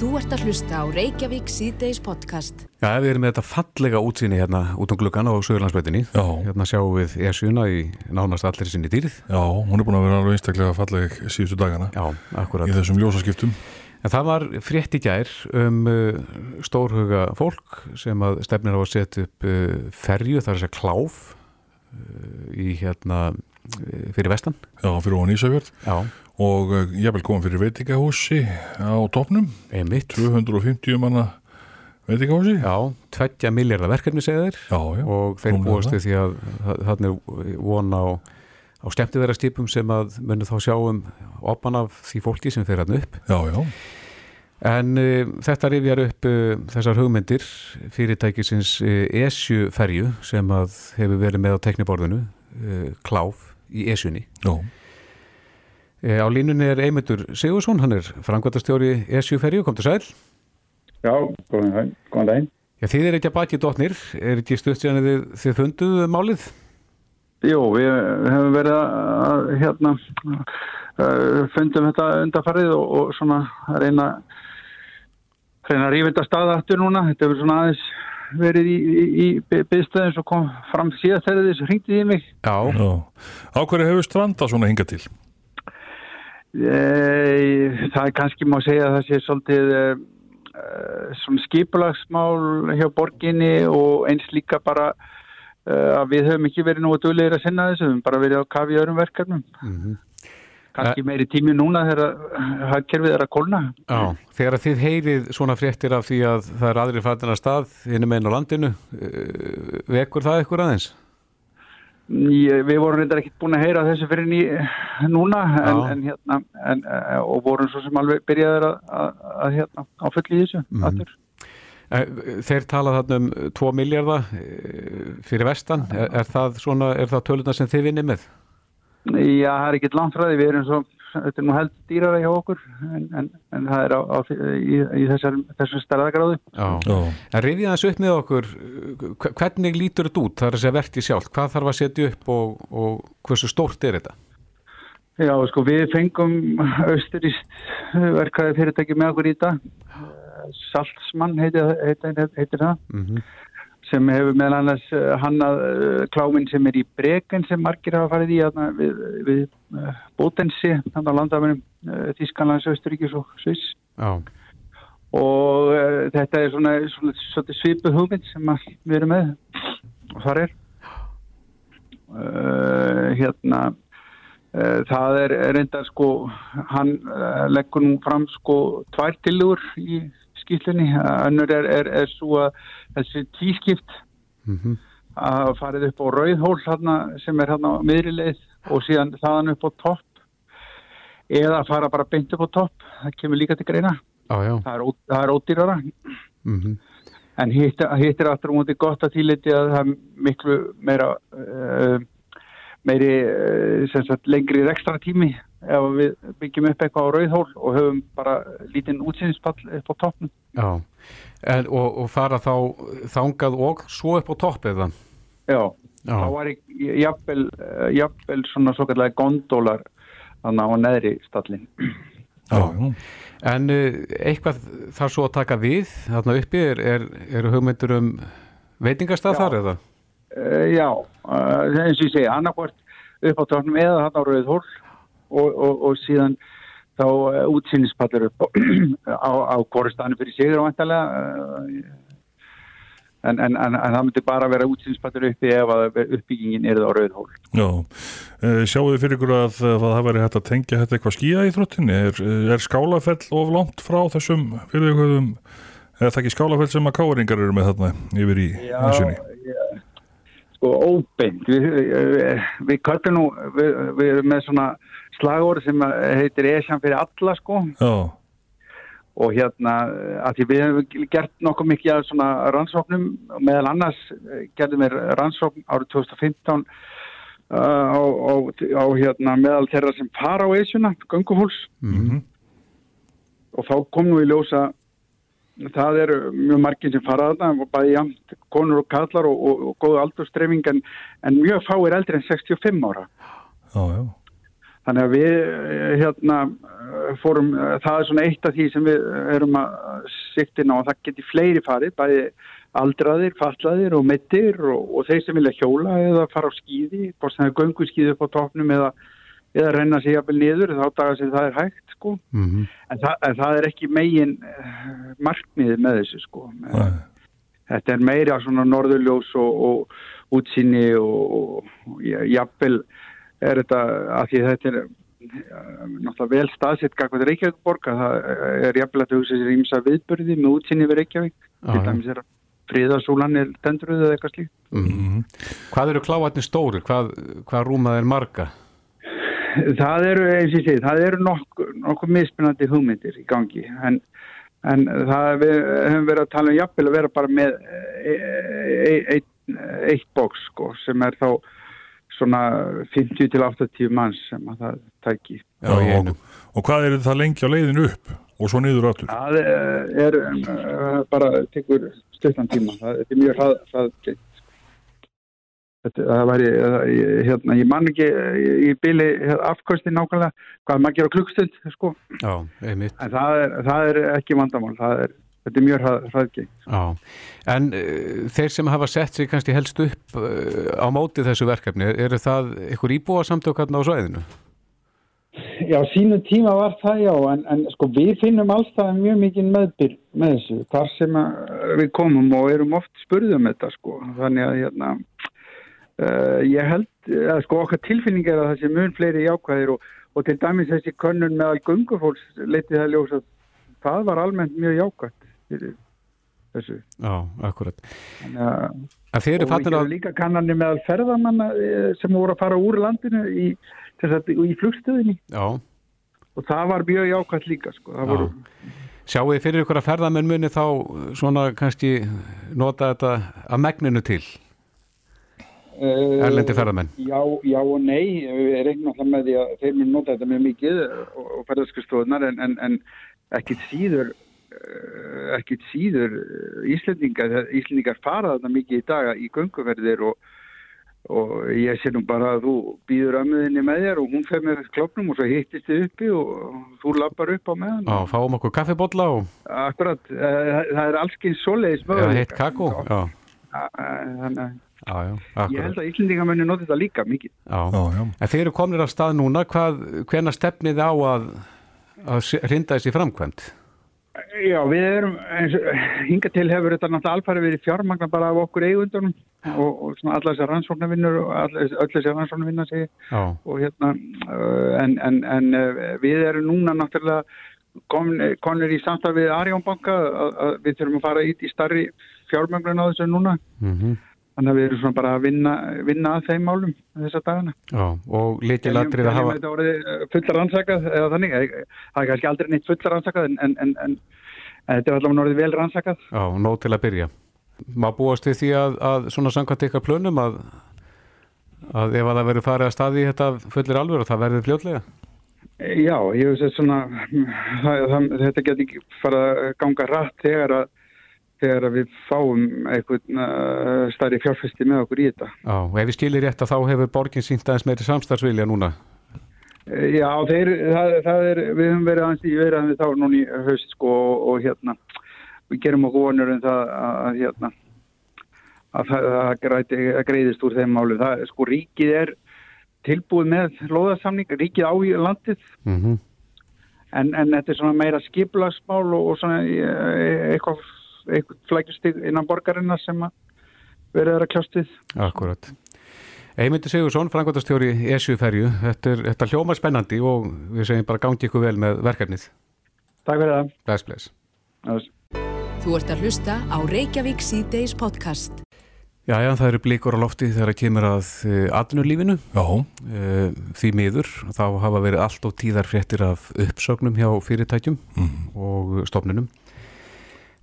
Þú ert að hlusta á Reykjavík síðdeis podcast. Já, við erum með þetta fallega útsýni hérna út um gluggan á Söðurlandsbreytinni. Já. Hérna sjáum við ESU-na í nánast allir sinni dýrið. Já, hún er búin að vera alveg einstaklega falleg síðustu dagana Já, akkurat. í þessum ljósaskiptum. En það var frétt í gær um uh, stórhuga fólk sem að stefnir á að setja upp uh, ferju, það er þess að kláf uh, í hérna uh, fyrir vestan. Já, fyrir ofan Ísafjörð Já, og ég vil koma fyrir veitingahúsi á topnum, einmitt. 250 manna veitingahúsi. Já, tveggja miljardar verkefni Já, já. og þeir búast því að er von á, á stemtiðara skipum sem að munu þá sjá um opan af því fólki sem þeir hann upp. Já, já, En uh, þetta rifjar upp uh, þessar hugmyndir fyrirtækisins uh, ESU-ferju sem að hefur verið með á tekniborðinu, Kláf í ESU-ni. já. Uh, á línunni er Eymundur Sigursson, hann er frangvæntastjóri ESU-ferju, kom til sæl. Já, góðan daginn. Góðan daginn. Já, þið er ekki að baki dotnir, er ekki stutt síðan þið, þið funduð málið? Jú, við hefum verið að, að hérna, uh, fundum þetta undarfarið og, og svona reyna, reyna að rífa þetta stað aftur núna. Þetta hefur svona aðeins verið í, í, í byggstöðin sem kom fram síðast þegar þessu hringtið í mig. Já, já. Á hverju hefur stranda svona hingað til? E, það er kannski má segja að það sé svolítið uh, svona skipulagsmál hjá borginni og eins líka bara að við höfum ekki verið nú að dölir að sinna þessu, við höfum bara verið á kafi öðrum verkefnum. Mhm. Kannski meiri tími núna þegar hagkerfið er að kólna. Já, þegar að þið heyrið svona fréttir af því að það er aðri fættina stað innum einn á landinu, vekur það ykkur aðeins? Ég, við vorum reyndar ekkert búin að heyra þessu fyrir ný, núna en, en, hérna, en, eh, og vorum svo sem alveg byrjaður að, að, að hérna, á fulli í þessu. Eh, Þeir tala þarna um 2 miljardar fyrir vestan, er, er það það töluna sem þið vinnið með? Já, það er ekkert langt frá því, við erum svo, þetta er nú held dýrara hjá okkur en, en, en það er á, á, í, í þessar, þessar stærðagráðu. Já. Já, En rifið þessu upp með okkur, hve- hvernig lítur þetta út, það er að segja verkið sjálf, hvað þarf að setja upp og, og hversu stórt er þetta? Já, sko, við fengum austuríst verkaði fyrirtæki með okkur í þetta. Saltsmann heitir, heitir, heitir það. Mm sem hefur meðal annars uh, hannað uh, kláminn sem er í breken sem margir hafa farið í hana, við, við uh, Bótensi, þannig á landafinum uh, Þískanlands, Östuríkis og Sviss. Já, og uh, þetta er svona, svona, svona svipuð hugmynd sem við erum með. Og þar er. Uh, hérna uh, það er reyndar sko hann leggur nú fram sko tvær tilugur í skýrlunni, önnur er, er, er svo að þessi tískipt mm að farið upp á rauðhól þarna, sem er hérna á miðri leið og síðan þaðan upp á topp eða fara bara beint upp á topp. Það kemur líka til greina. Já. það er, það er ódýrara. Mm en hitt, er aftur móti gott að tíleiti að það er miklu meira uh, meiri uh, sagt, lengri rekstra tími ef við byggjum upp eitthvað á rauðhól og höfum bara lítinn útsýnspall upp á toppnum já. En, og, og fara þá þangað og svo upp á topp eða? Já, Já. þá var ég jafnvel, eh, jafnvel svona svo kallega gondólar þannig á neðri stallin. já, já. En uh, eitthvað þarf svo að taka við þarna uppi, er, er, eru hugmyndur um veitingastað Já. þar eða? Uh, já, eins og ég segi, annarkvort upp á tóknum eða hann á rauðhól og, og, og síðan þá uh, útsýnispallur upp á, á, koristanu fyrir sigur og vantarlega uh, en, en, en, en það myndi bara vera útsýnispallur uppi ef uppbyggingin er á rauðhól. Já, uh, sjáu þið fyrir ykkur að, að það væri hægt að tengja þetta eitthvað skýja í þróttinni? Er, er skálafell of langt frá þessum fyrir ykkurum, er það ekki skálafell sem að káringar eru með þarna yfir í nesjunni? já, sko óbeint við, við, við köllum nú við, við erum með svona slagorð sem heitir Esjan fyrir alla sko. Já, og hérna að því við hefum gert nokkuð mikið af svona rannsóknum og meðal annars eh, gerðum við rannsókn árið 2015 uh, á, á, á hérna meðal þeirra sem fara á Esjuna, gönguhúls mm og þá kom nú í ljósa það eru mjög margir sem fara að það bæði jamt konur og kallar og, og, og góða aldurstreyfing en, en mjög fáir eldri en 65 ára. Já, já, þannig að við eh, hérna eh, fórum, eh, það er svona eitt af því sem við erum að siktina og það geti fleiri farið, bæði aldraðir, fatlaðir og mittir og, og þeir sem vilja hjóla eða fara á skýði, hvort sem það er göngu skýði upp á topnum eða, eða renna sig jafnvel niður þá dagar sem það er hægt sko. Mm en, það, en það er ekki megin markmiðið með þessu sko. Nei. þetta er meira svona norðurljós og, og útsýni og, og, og ja- jafnvel er þetta að því þetta er eh, náttúrulega vel staðsett gagvað Reykjavík að það er jafnvel að hugsa sér ímsa viðbörði með útsýni við Reykjavík til dæmis er að fríðasúlan er tendruð eða eitthvað slíkt -hmm. Hvað eru kláatni stóri? Hvað, hvað rúmað er marga? Það eru, eins og ég segi, það eru nokkuð nokkuð mismunandi hugmyndir í gangi en, en það við höfum verið að tala um jafnvel að vera bara með e, e, e, eitt bóks sko, sem er þá svona 50 til 80 manns sem að það tæki. Já, og, og hvað er það lengi á leiðinu upp og svo niður áttur? Það er uh, bara tekur stuttan tíma, það er mjög hrað, hrað Þetta, það væri, hérna, ég man ekki í bíli afkvæmsti nákvæmlega hvað maður gera klukkstund, sko. Já, einmitt. En það er, það er ekki vandamál, það er, þetta er mjög hrað, hraðgengt. Já, en uh, þeir sem hafa sett sig kannski helst upp uh, á móti þessu verkefni, eru það ykkur íbúa samtökarna á svæðinu? Já, sínu tíma var það já, en, en sko við finnum alltaf mjög mikið meðbyr með þessu, þar sem að við komum og erum oft spurðum þetta sko, þannig að hérna, uh, ég held að sko okkar tilfinning er að það sé mun fleiri jákvæðir og, og til dæmis þessi könnun meðal gungufólks letið að það var almennt mjög jákvætt fyrir þessu. Já, akkurat. Að þeir eru að... líka kannanir meðal ferðamanna eh, sem voru að fara úr landinu í, í flugstöðinni Já, og það var mjög jákvæmt líka sko. voru, sjáu þið fyrir ykkur að ferðamenn muni þá uh, svona kannski nota þetta að megninu til, uh, erlendi ferðamenn. já, já og nei við regnum alltaf með því að þeir mun nota þetta mjög mikið og, ferðarskristofunar en, en, en ekkit síður eh, ekkit síður eh, Íslendingar, Íslendingar fara þetta mikið í dag í gönguferðir og, og ég sé nú bara að þú býður ömmuðinni með þér og hún fer með klopnum og svo hittist þið uppi og þú lappar upp á meðan Já, fáum okkur kaffibotla og Akkurat, eh, það er allskyns svoleiðis eða heitt kakó. Já, Þannig að já, já, ég held að Íslendingar muni nota þetta líka mikið. Já. Já, já. En þeir eru komnir af stað núna, hvað, hvenær stefnið á að, að hrinda þessi framkvæmt? Já, við erum, eins og hinga til hefur þetta náttúrulega alfæri verið fjármagna bara af okkur eigundunum og, og svona allar þessar rannsóknarvinnur og allar öll þessar rannsóknarvinnar segi Já, og hérna, uh, en, en, en uh, við erum núna náttúrulega komnir, komnir í samstað við Arjónbanka að, að við þurfum að fara ít í starri fjármögnun á þessu núna. Mhm. Þannig að við erum svona bara að vinna, vinna að þeim málum þessa dagana. Já, og lítilatrið að hafa... Þetta voruð fulla rannsakað eða þannig, eh, það er kannski aldrei neitt fulla rannsakað en, en, en, en, þetta er allavega orðið vel rannsakað. Já, nóg til að byrja. Má búast við því að, að svona samkvæmt ykkar plönum að, að ef að það verður farið að staði þetta fullir alveg og það verður fljótlega? Já, ég hef sett svona, það, það, þetta getur ekki fara að ganga rætt þegar að, þegar við fáum einhvern uh, stærri fjárfesti með okkur í þetta. Já, og ef við skilir rétt að þá hefur borgin sínt aðeins meiri samstarfsvilja núna. Eh, Já, þeir, það, það er, við höfum verið aðeins í verið að við þá núna í haust sko og, og hérna, við gerum okkur vonur um það að, að hérna, að það, greiðist úr þeim málu. Það, sko, ríkið er tilbúið með loðarsamning, ríkið á í landið, Mm en, en þetta er svona meira skiplagsmál og, og svona eh, eitthvað, eitthvað flækjustig innan borgarinnar sem að verið er að kljást við. Akkurat. Eymundur Sigursson, frangvöldastjóri ESU-ferju, þetta, er- þetta hljómar spennandi og við segjum bara gangi ykkur vel með verkefnið. Takk fyrir það. Bless, bless. Þess. Þú ert að hlusta á Reykjavík C-Days podcast. Já, já, það eru blíkur á lofti þegar það kemur að uh, atvinnulífinu. Já, Uh, því miður, þá hafa verið allt og tíðar fréttir af uppsögnum hjá fyrirtækjum og stofnunum.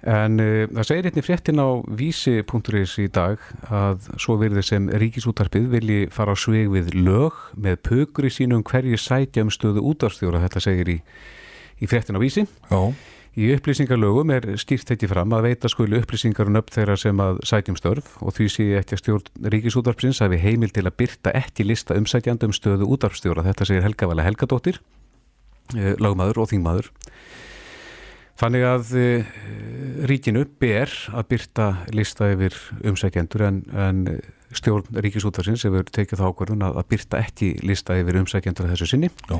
En uh, það segir einnig fréttin á vísi.is í dag að svo verður sem ríkisútarpið vilji fara á sveg við lög með pökur í sínum hverju sætja um stöðu útvarstjóra, þetta segir í, í fréttin á vísi. já, Í upplýsingarlögum er skýrt ekki fram að veita skuli upplýsingar um upp þeirra sem að sætjum störf og því sé ekki að stjórn Ríkisútvarpsins hafi heimil til að byrta ekki lista umsætjandum stöðu útvarpstjóra. Þetta segir Helga Vala Helgadóttir, eh, lagmaður og þingmaður. Þannig að uh, ríkinu ber að byrta lista yfir umsækjendur en, en stjórn Ríkisútvarsins hefur tekið þá ákvörðun að, að byrta ekki lista yfir umsækjendur þessu sinni. Já.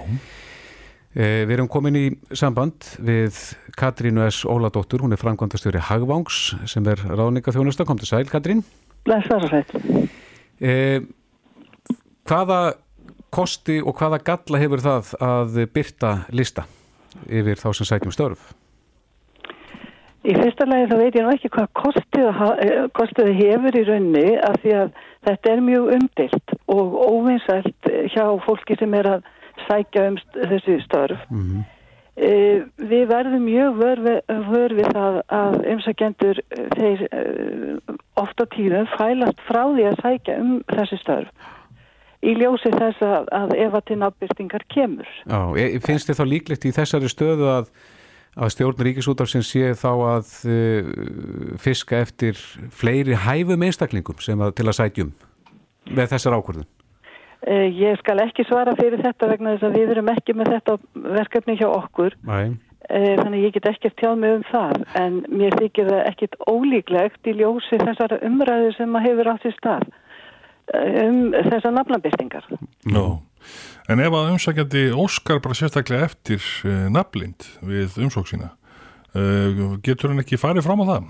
Uh, við erum komin í samband við Katrínu S. Óladóttur, hún er framkvæmdastjóri Hagvangs sem er ráðninga þjónusta. Kom til sæl, Katrín. Blessaður sæl. Uh, hvaða kosti og hvaða galla hefur það að byrta lista yfir þá sem sækjum störf? Í fyrsta lagi þá veit ég nú ekki hvað kostuðu hefur í raunni af því að þetta er mjög umdilt og óvinsælt hjá fólki sem er að sækja um þessi störf. Mm -hmm. e, við verðum mjög vör við það að umsækjendur þeir e, ofta tíðum fælast frá því að sækja um þessi störf í ljósi þess að, að ef að til nafnbyrtingar kemur. Já, e, finnst þið þá líklegt í þessari stöðu að að stjórn Ríkisútarsins sé þá að uh, fiska eftir fleiri hæfum einstaklingum sem að til að sætjum með þessar ákvörðun? Uh, ég skal ekki svara fyrir þetta vegna þess að við erum ekki með þetta verkefni hjá okkur uh, þannig ég get ekki tjáð mig um það en mér þykir það ekkit ólíklegt í ljósi þessar umræðu sem að hefur átt í stað um þessar nafnabyrtingar. Nó. No. En ef að umsækjandi óskar bara sérstaklega eftir uh, nafnlind við umsóksina, uh, getur hann ekki farið fram á það?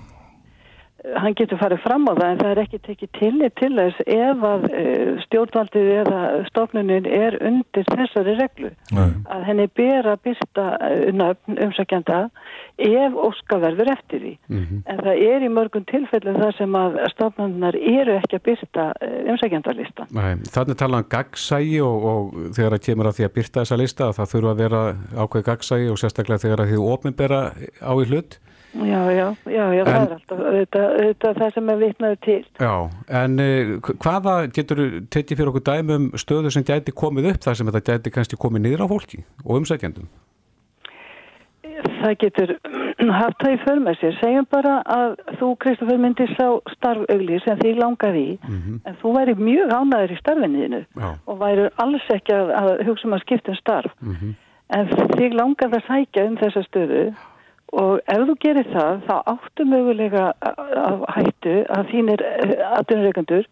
Hann getur farið fram á það en það er ekki tekið tillit til þess ef að uh, stjórnvaldið eða stofnunin er undir þessari reglu. Nei. Að henni ber að byrsta nöfn umsækjanda ef óska verður eftir því. Mm -hmm. En það er í mörgum tilfellum það sem að stofnunar eru ekki að byrsta umsækjandarlista. Þannig tala um gagsægi og, og þegar það kemur að því að byrta þessa lista það þurfa að vera ákveð gagsægi og sérstaklega þegar að því ofnbæra á í hlut. Já, já, já, já en, það er alltaf auðvitað, auðvitað það sem er vitnaðu til. Já, en uh, hvaða getur tekið fyrir okkur dæmum stöðu sem gæti komið upp þar sem þetta gæti kannski komið niður á fólki og umsækjandum? Það getur haft það í förmessir. Segjum bara að þú, Kristoffer, myndir sá starfauðli sem þig langaði í, mm -hmm. en þú væri mjög ánæður í starfinniðinu og væri alls ekki að, að hugsa um að skipta um starf. Mm -hmm. En þig langaði að sækja um þessa stöðu og ef þú gerir það, þá áttu mögulega að hættu að þínir aðdunreikandur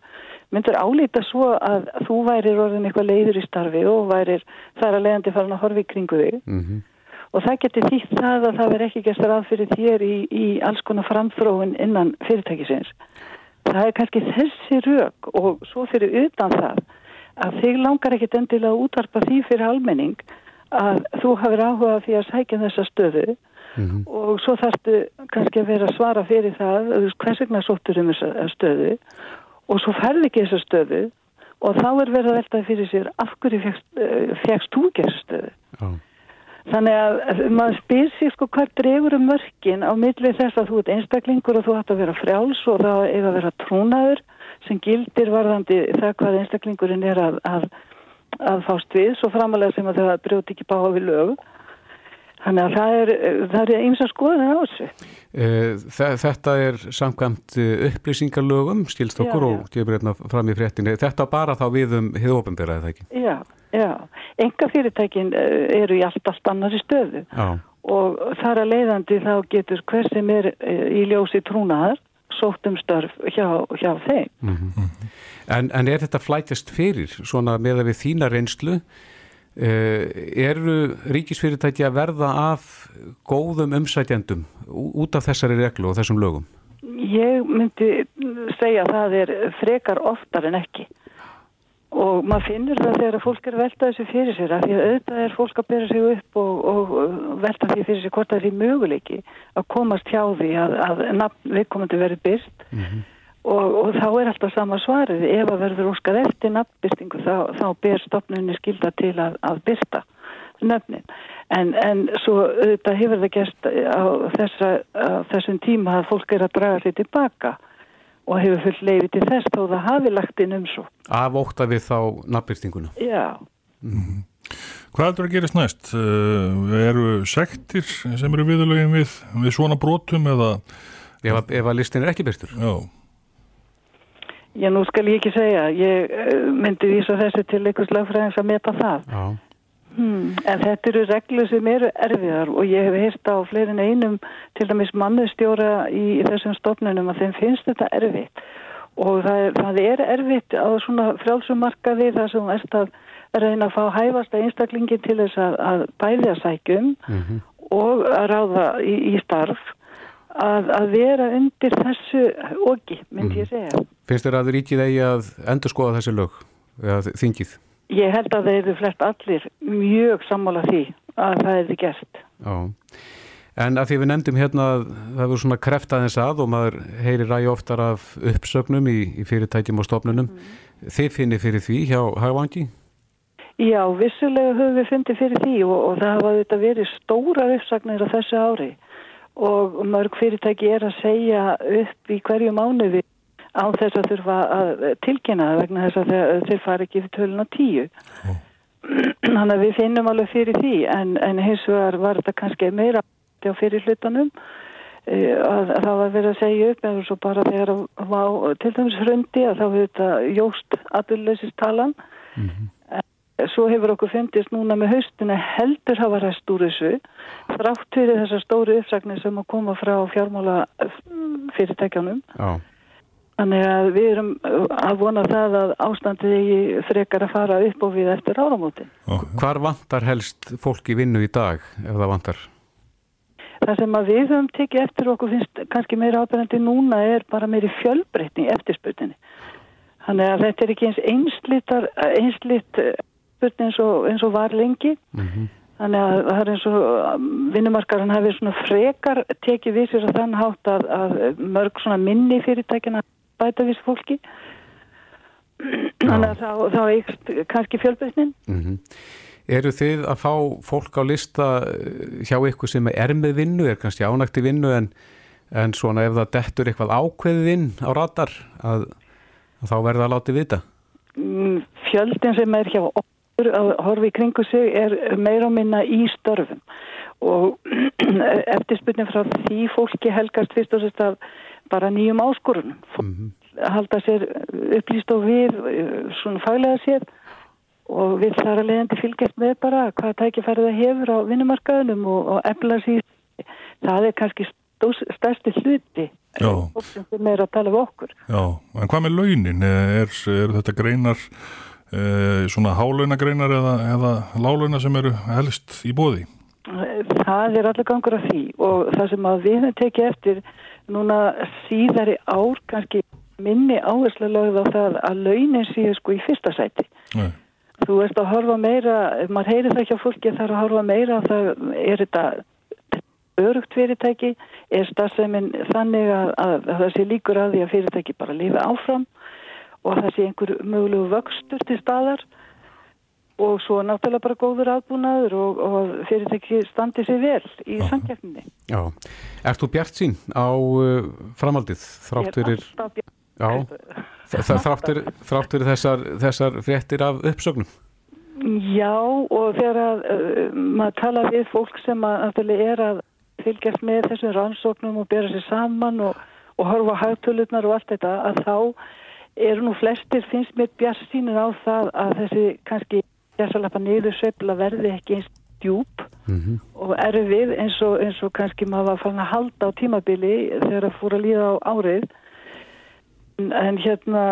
myndur álýta svo að þú værir orðin eitthvað leiður í starfi og værir þar að leiðandi farin að horfi kringu þig. Mm -hmm og það getur þýtt það að það verð ekki gestur að fyrir þér í, í alls konar framþróun innan fyrirtækisins. Það er kannski þessi rauk og svo fyrir utan það að þig langar ekkit endilega að útvarpa því fyrir almenning að þú hafið áhuga því að sækja þessa stöðu mm -hmm. og svo þarftu kannski að vera að svara fyrir það hvers vegna sóttur um þessa stöðu og svo ferði ekki þessa stöðu og þá er verið að veltaði fyrir sér af hverju fegst þú ekki þessa stöðu. Oh. Þannig að maður spyr sér sko hvað drefur um mörkin á millið þess að þú ert einstaklingur og þú ætti að vera frjáls og það er að vera trúnaður sem gildir varðandi það hvað einstaklingurinn er að, að, að fást við svo framalega sem að það brjóti ekki bá við lög. Þannig að það er, það er eins að skoða það á þessu. Eh, þetta er samkvæmt eh, upplýsingarlögum, skilst okkur já, já. og gefur hérna fram í fréttinni. Þetta bara þá við um hiðopenbyrraði það ekki? Já, já. Enga fyrirtækin eh, eru í allt, allt annari stöðu já. og þar að leiðandi þá getur hver sem er í ljósi trúnaðar sótt um störf hjá, hjá þeim. Mm -hmm. en, en er þetta flætjast fyrir svona með að við þína reynslu eru ríkisfyrirtæki að verða af góðum umsætjandum út af þessari reglu og þessum lögum? Ég myndi segja að það er frekar oftar en ekki og maður finnur það þegar fólk er veltað þessu fyrir sér að því að auðvitað er fólk að bera sig upp og, og velta því fyrir sér hvort það er í möguleiki að komast hjá því að, að viðkomandi verið byrst mm -hmm. Og, og þá er alltaf sama svarið ef að verður óskað eftir nafnbyrtingu þá, þá ber stopnunni skilda til að, að byrta nöfnin en, en svo þetta hefur það gæst á, þessa, á þessum tíma að fólk er að draga sér tilbaka og hefur fullt leiði til þess þó það hafi lagt inn um svo Af óta við þá nafnbyrtinguna? Já mm -hmm. Hvað heldur að gerist næst? Uh, eru sektir sem eru viðlögin við, við svona brotum eða? Ef að, ef að listin er ekki byrstur? Já. Já, nú skal ég ekki segja. Ég uh, myndi vísa þessu til einhvers lagfræðings að meta það. Hmm, en þetta eru reglur sem eru erfiðar og ég hef heist á fleirin einum til dæmis mannustjóra í, þessum stofnunum að þeim finnst þetta erfitt og það er, það er erfitt á svona frjálsumarkaði þar sem erst að reyna að fá hæfasta einstaklingin til þess að, að bæði að sækjum mm -hmm. og að ráða í, í starf að, að vera undir þessu oki, myndi ég mhm. segja. Finnst þér að ríkið eigi að endur skoða þessi lög, eða þingið? Ég held að þeir eru flest allir mjög sammála því að það er því gert. Já, en að því við nefndum hérna að það hefur svona kreftaðins að og maður heyri ræði oftar af uppsögnum í, í fyrirtækjum og stofnunum. Mm. Þið finnir fyrir því hjá Hagvangi? Já, vissulega höfum við finnir fyrir því og, og það hafa þetta verið stóra uppsagnir á þessu ári og mörg fyrirtæki er að segja upp í hverju mánuði á þess að þurfa að tilkynna vegna þess að þeir fara ekki fyrir tölun á tíu. Oh. Þannig að við finnum alveg fyrir því en, en hins vegar var þetta kannski meira á fyrir hlutanum að, að það var verið að segja upp eða svo bara þegar það var til dæmis hrundi að þá hefur þetta jóst aðurleysist talan. Mm -hmm. Svo hefur okkur fundist núna með haustinu heldur hafa ræst úr þessu þrátt fyrir þessar stóru uppsagnir sem að koma frá fjármála fyrirtækjanum. Já. Þannig að við erum að vona það að ástandið frekar að fara upp og við eftir áramótin. Hvar vantar helst fólk í vinnu í dag ef það vantar? Það sem að við höfum tekið eftir okkur finnst kannski meira ábyrgandi núna er bara meiri fjölbreytni eftirspurninni. Þannig að þetta er ekki eins einslitt einslitt spurning eins eins og var lengi. Mm -hmm. Þannig að það er eins og vinnumarkarinn hafi svona frekar tekið við sér að þann hátt að, að mörg svona minni fyrirtækina bæta viss fólki þannig að þá, þá eikst kannski fjölbreytnin mm -hmm. Eru þið að fá fólk á lista eh, hjá ykkur sem er með vinnu, er kannski ánægt í vinnu en, en svona ef það dettur eitthvað ákveðið inn á ratar að, að þá verða að láti vita? Mm, fjöldin sem er hjá okkur að horfi í kringu sig er meira og minna í störfum. Og eftirspunni frá því fólki helgast fyrst og sérst að bara nýjum áskorunum. Mm -hmm. halda sér upplýst og við svona fælega sér og við þar að leiðandi fylgjast með bara hvað tækifærið það hefur á vinnumarkaðunum og, og efla sér það er kannski stærsti hluti sem er að tala um okkur. Já, en hvað með launin? Er, er þetta greinar svona hálunagreinar eða, eða láluna sem eru helst í bóði? Það er allir gangur af því og það sem að við hefum tekið eftir núna síðari ár kannski minni áherslu lögð á það að launin séu sko í fyrsta sæti. Nei. Þú veist að horfa meira, ef maður heyri það ekki á fólki þarf að horfa meira að það er þetta örugt fyrirtæki, er stafsefminn þannig að, að, að það sé líkur að því að fyrirtæki bara lifi áfram og að það sé einhver mögulegu vöxtur til staðar. Og svo náttúrulega bara góður aðbúnaður og, og fyrirtæki standi sér vel í samkjæfninni. Já, ert þú bjart sín á uh, framaldið þrátturir þrátturir þessar, þessar fréttir af uppsögnum? Já og þegar að, uh, maður tala við fólk sem að, er að fylgjast með þessum rannsóknum og bera sér saman og, og horfa hægtölutnar og allt þetta að þá eru nú flestir finnst mér bjart sínir á það að þessi kannski gæsalappa niður sveifla verði ekki eins djúb mm -hmm. og erfið eins og, eins og kannski maður var fann að halda á tímabili þegar það fór að líða á árið. En, hérna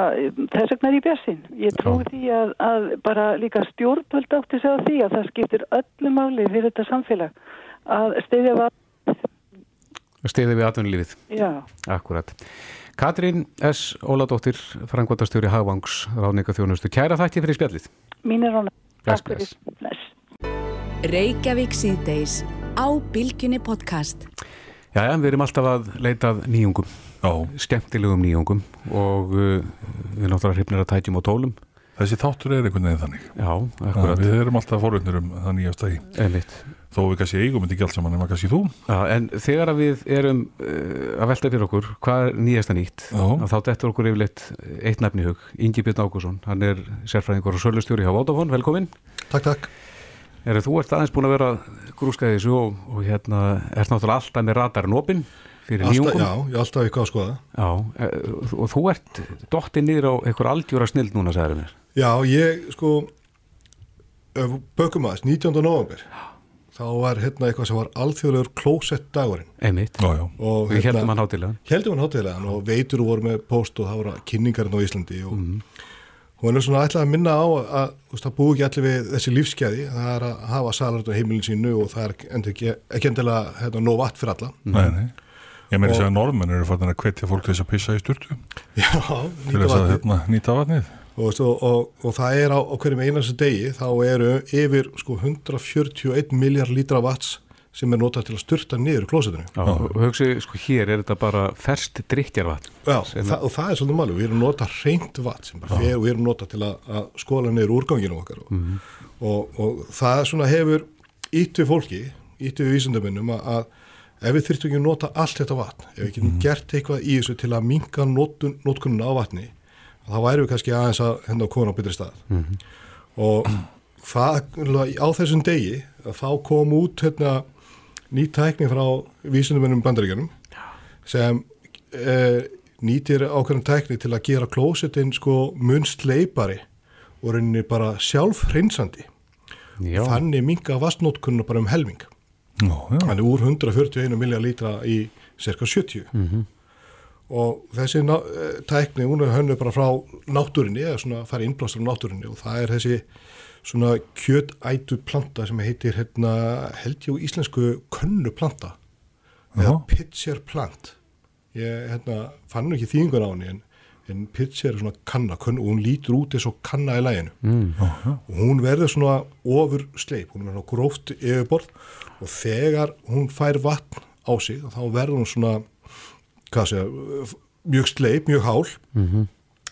þess vegna er ég björnsinn ég trúi því að, að bara líka stjórnvöld átti sig á því að það skiptir öllu máli fyrir þetta samfélag að stiðja var Stiðja við atvinnulífið. Akkurat Katrín S. Óladóttir frangvotastjóri Hagvangs ráðninga þjónustu Kæra þakki fyrir spjallið Mín er rána Takk fyrir. Reykjavík síðdeis á Bilginni podcast. Já, já, við erum alltaf að leitað nýjungum, já. skemmtilegum nýjungum og uh, við erum alltaf að hrifna að tætjum og tólum. Þessi þáttur er einhvern veginn þannig. Já, akkurat. Við erum alltaf forvöndnir um það nýjast að í. Einmitt. Þó við kannski eigum þetta ekki allt saman en maður kannski þú. Já, en þegar við erum uh, að velta fyrir okkur hvað er nýjasta nýtt, þá dettur okkur yfirleitt eitt nefni hug, Ingi Björn Ágússon, hann er sérfræðingur og sölustjóri á Vodafone, velkomin. Takk, takk. Er þú ert aðeins búin að vera grúskaði þessu og, og hérna ert náttúrulega alltaf með radarinn opinn fyrir Alltaf, nýjungum. já, ég er alltaf eitthvað að skoða Já, eh, og þú ert dottið niður á einhver aldjóra snild núna, sagður mér. Já, ég sko ef við bökum aðeins, 19. november þá var hérna eitthvað sem var alþjóðlegur klósett dagurinn Einmitt. Já, já. og Við heldum hann hátilega. heldum hann hátiðlegan og veitur voru með post og það voru kynningarinn á Íslandi og hún er svona ætlað að minna á að það búi ekki allir við þessi lífskeiði það er að hafa salarinn á heimilin sínu og það er endur ekki, ekki endilega hérna, nóg vatn fyrir alla Nei, nei. Ég meiri Og- að norðmenn eru farin að hvetja fólk til þess að pissa í sturtu. Já, nýta þess vatnið. hérna, nýta vatnið. og, og, og, og það er á, á hverjum einasta degi þá eru yfir sko 141 miljard lítra vats sem er notað til að styrta niður klósetinu Já, og hugsi, sko, hér er þetta bara ferst drikkjarvatn. Já, það, og það er svolítið máli, við erum nota reynd vatn sem bara fer og við erum nota til að, að skóla niður úrganginu okkar. Og, og, og það svona hefur ítt við fólki, ítt við vísindaminnum að, að ef við þyrftum ekki að nota allt þetta vatn, ef við getum gert eitthvað í þessu til að minka notun, notkununa á vatni þá væri við kannski aðeins að henda á kona á betri stað. Og það á þessum degi þá kom út hérna, ný tækni frá vísindamennum bandaríkjanum sem eh, nýtir ákveðin tækni til að gera klósetin sko mun sleipari og rauninni bara sjálf hreinsandi Já, þannig minga vastnótkunna bara um helming Já. þannig úr 141 miljard lítra í cirka 70 og þessi eh, tækni hún er hönnu bara frá náttúrinni eða svona fara innblástur á náttúrinni og það er þessi svona kjötætu planta sem heitir hérna, held ég á íslensku könnu planta. Eða pitcher plant. Ég hérna, fann ekki þýðingun á henni en, en pitcher er svona kanna könnu, og hún lítur út eins og kanna í læginu og hún verður svona ofur sleip, hún er svona gróft yfirborð og þegar hún fær vatn á sig þá verður hún svona segja, mjög sleip, mjög hál.